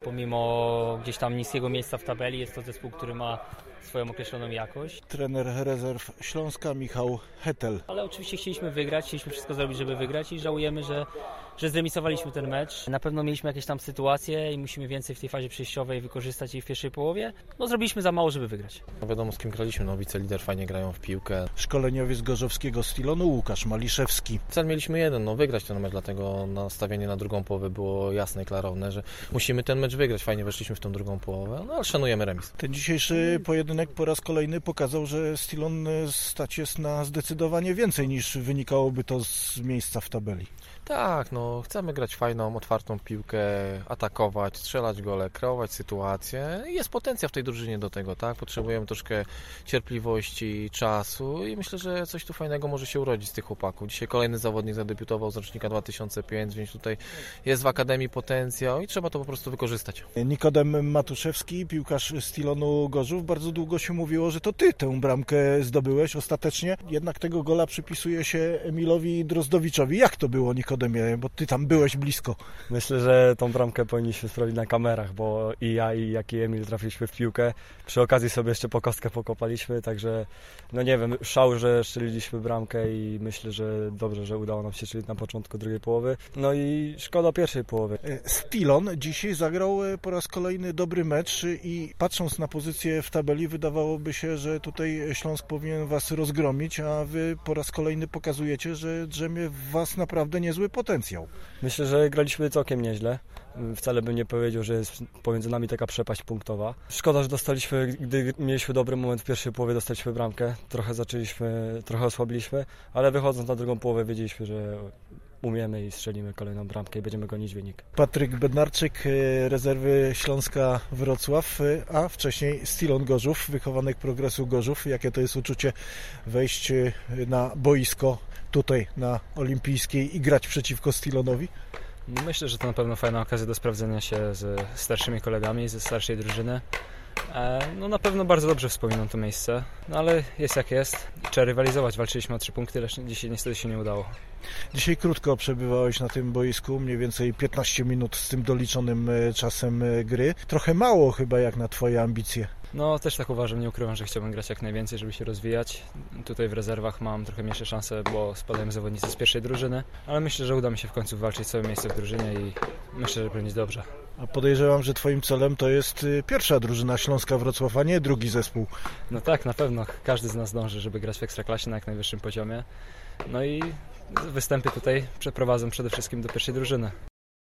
Pomimo gdzieś tam niskiego miejsca w tabeli jest to zespół, który ma swoją określoną jakość. Trener rezerw Śląska Michał Hetel. Ale oczywiście chcieliśmy wygrać, chcieliśmy wszystko zrobić, żeby wygrać i żałujemy, że, że zremisowaliśmy ten mecz. Na pewno mieliśmy jakieś tam sytuacje i musimy więcej w tej fazie przejściowej wykorzystać jej w pierwszej połowie. No zrobiliśmy za mało, żeby wygrać. No wiadomo z kim graliśmy, no wicelider fajnie grają w piłkę. Szkoleniowiec gorzowskiego Stilonu Łukasz Maliszewski. Cel mieliśmy jeden, no wygrać ten mecz, dlatego nastawienie na drugą połowę było jasne i klarowne, że musimy ten mecz wygrać. Fajnie weszliśmy w tą drugą połowę, no ale szanujemy remis. Ten dzisiejszy pojedynek po raz kolejny pokazał, że Stilon stać jest na zdecydowanie więcej niż wynikałoby to z miejsca w tabeli. Tak, no chcemy grać fajną, otwartą piłkę, atakować, strzelać gole, kreować sytuację. Jest potencjał w tej drużynie do tego, tak? Potrzebujemy troszkę cierpliwości, czasu i myślę, że coś tu fajnego może się urodzić z tych chłopaków. Dzisiaj kolejny zawodnik zadebiutował z rocznika 2005, więc tutaj jest w Akademii potencjał i trzeba to po prostu wykorzystać. Nikodem Matuszewski, piłkarz Stilonu Gorzów. Bardzo długo się mówiło, że to ty tę bramkę zdobyłeś ostatecznie. Jednak tego gola przypisuje się Emilowi Drozdowiczowi. Jak to było, Nikodemie? Bo ty tam byłeś blisko. Myślę, że tą bramkę powinniśmy sprawdzić na kamerach, bo i ja, i jak i Emil trafiliśmy w piłkę. Przy okazji sobie jeszcze po kostkę pokopaliśmy, także no nie wiem, szał, że strzeliliśmy bramkę i myślę, że dobrze, że udało nam się strzelić na początku drugiej połowy. No i szkoda pierwszej połowy. Stilon dzisiaj zagrał po raz kolejny dobry mecz i patrząc na pozycję w tabeli wydawałoby się, że tutaj Śląsk powinien was rozgromić, a wy po raz kolejny pokazujecie, że drzemie w was naprawdę niezły potencjał. Myślę, że graliśmy całkiem nieźle. Wcale bym nie powiedział, że jest pomiędzy nami taka przepaść punktowa. Szkoda, że dostaliśmy, gdy mieliśmy dobry moment w pierwszej połowie, dostaliśmy bramkę. Trochę zaczęliśmy, trochę osłabiliśmy, ale wychodząc na drugą połowę wiedzieliśmy, że umiemy i strzelimy kolejną bramkę i będziemy gonić wynik. Patryk Bednarczyk, rezerwy Śląska Wrocław, a wcześniej Stilon Gorzów, wychowanek Progresu Gorzów. Jakie to jest uczucie wejść na boisko tutaj na Olimpijskiej i grać przeciwko Stilonowi? Myślę, że to na pewno fajna okazja do sprawdzenia się z starszymi kolegami ze starszej drużyny. No na pewno bardzo dobrze wspominam to miejsce, no ale jest jak jest. Trzeba rywalizować. Walczyliśmy o trzy punkty, lecz dzisiaj niestety się nie udało. Dzisiaj krótko przebywałeś na tym boisku, mniej więcej 15 minut z tym doliczonym czasem gry. Trochę mało chyba jak na twoje ambicje. No też tak uważam, nie ukrywam, że chciałbym grać jak najwięcej, żeby się rozwijać. Tutaj w rezerwach mam trochę mniejsze szanse, bo spadają zawodnicy z pierwszej drużyny, ale myślę, że uda mi się w końcu walczyć sobie miejsce w drużynie i myślę, że będzie dobrze. A podejrzewam, że twoim celem to jest pierwsza drużyna Śląska Wrocław, a nie drugi zespół. No tak, na pewno. Każdy z nas dąży, żeby grać w Ekstraklasie na jak najwyższym poziomie. No i występy tutaj przeprowadzą przede wszystkim do pierwszej drużyny.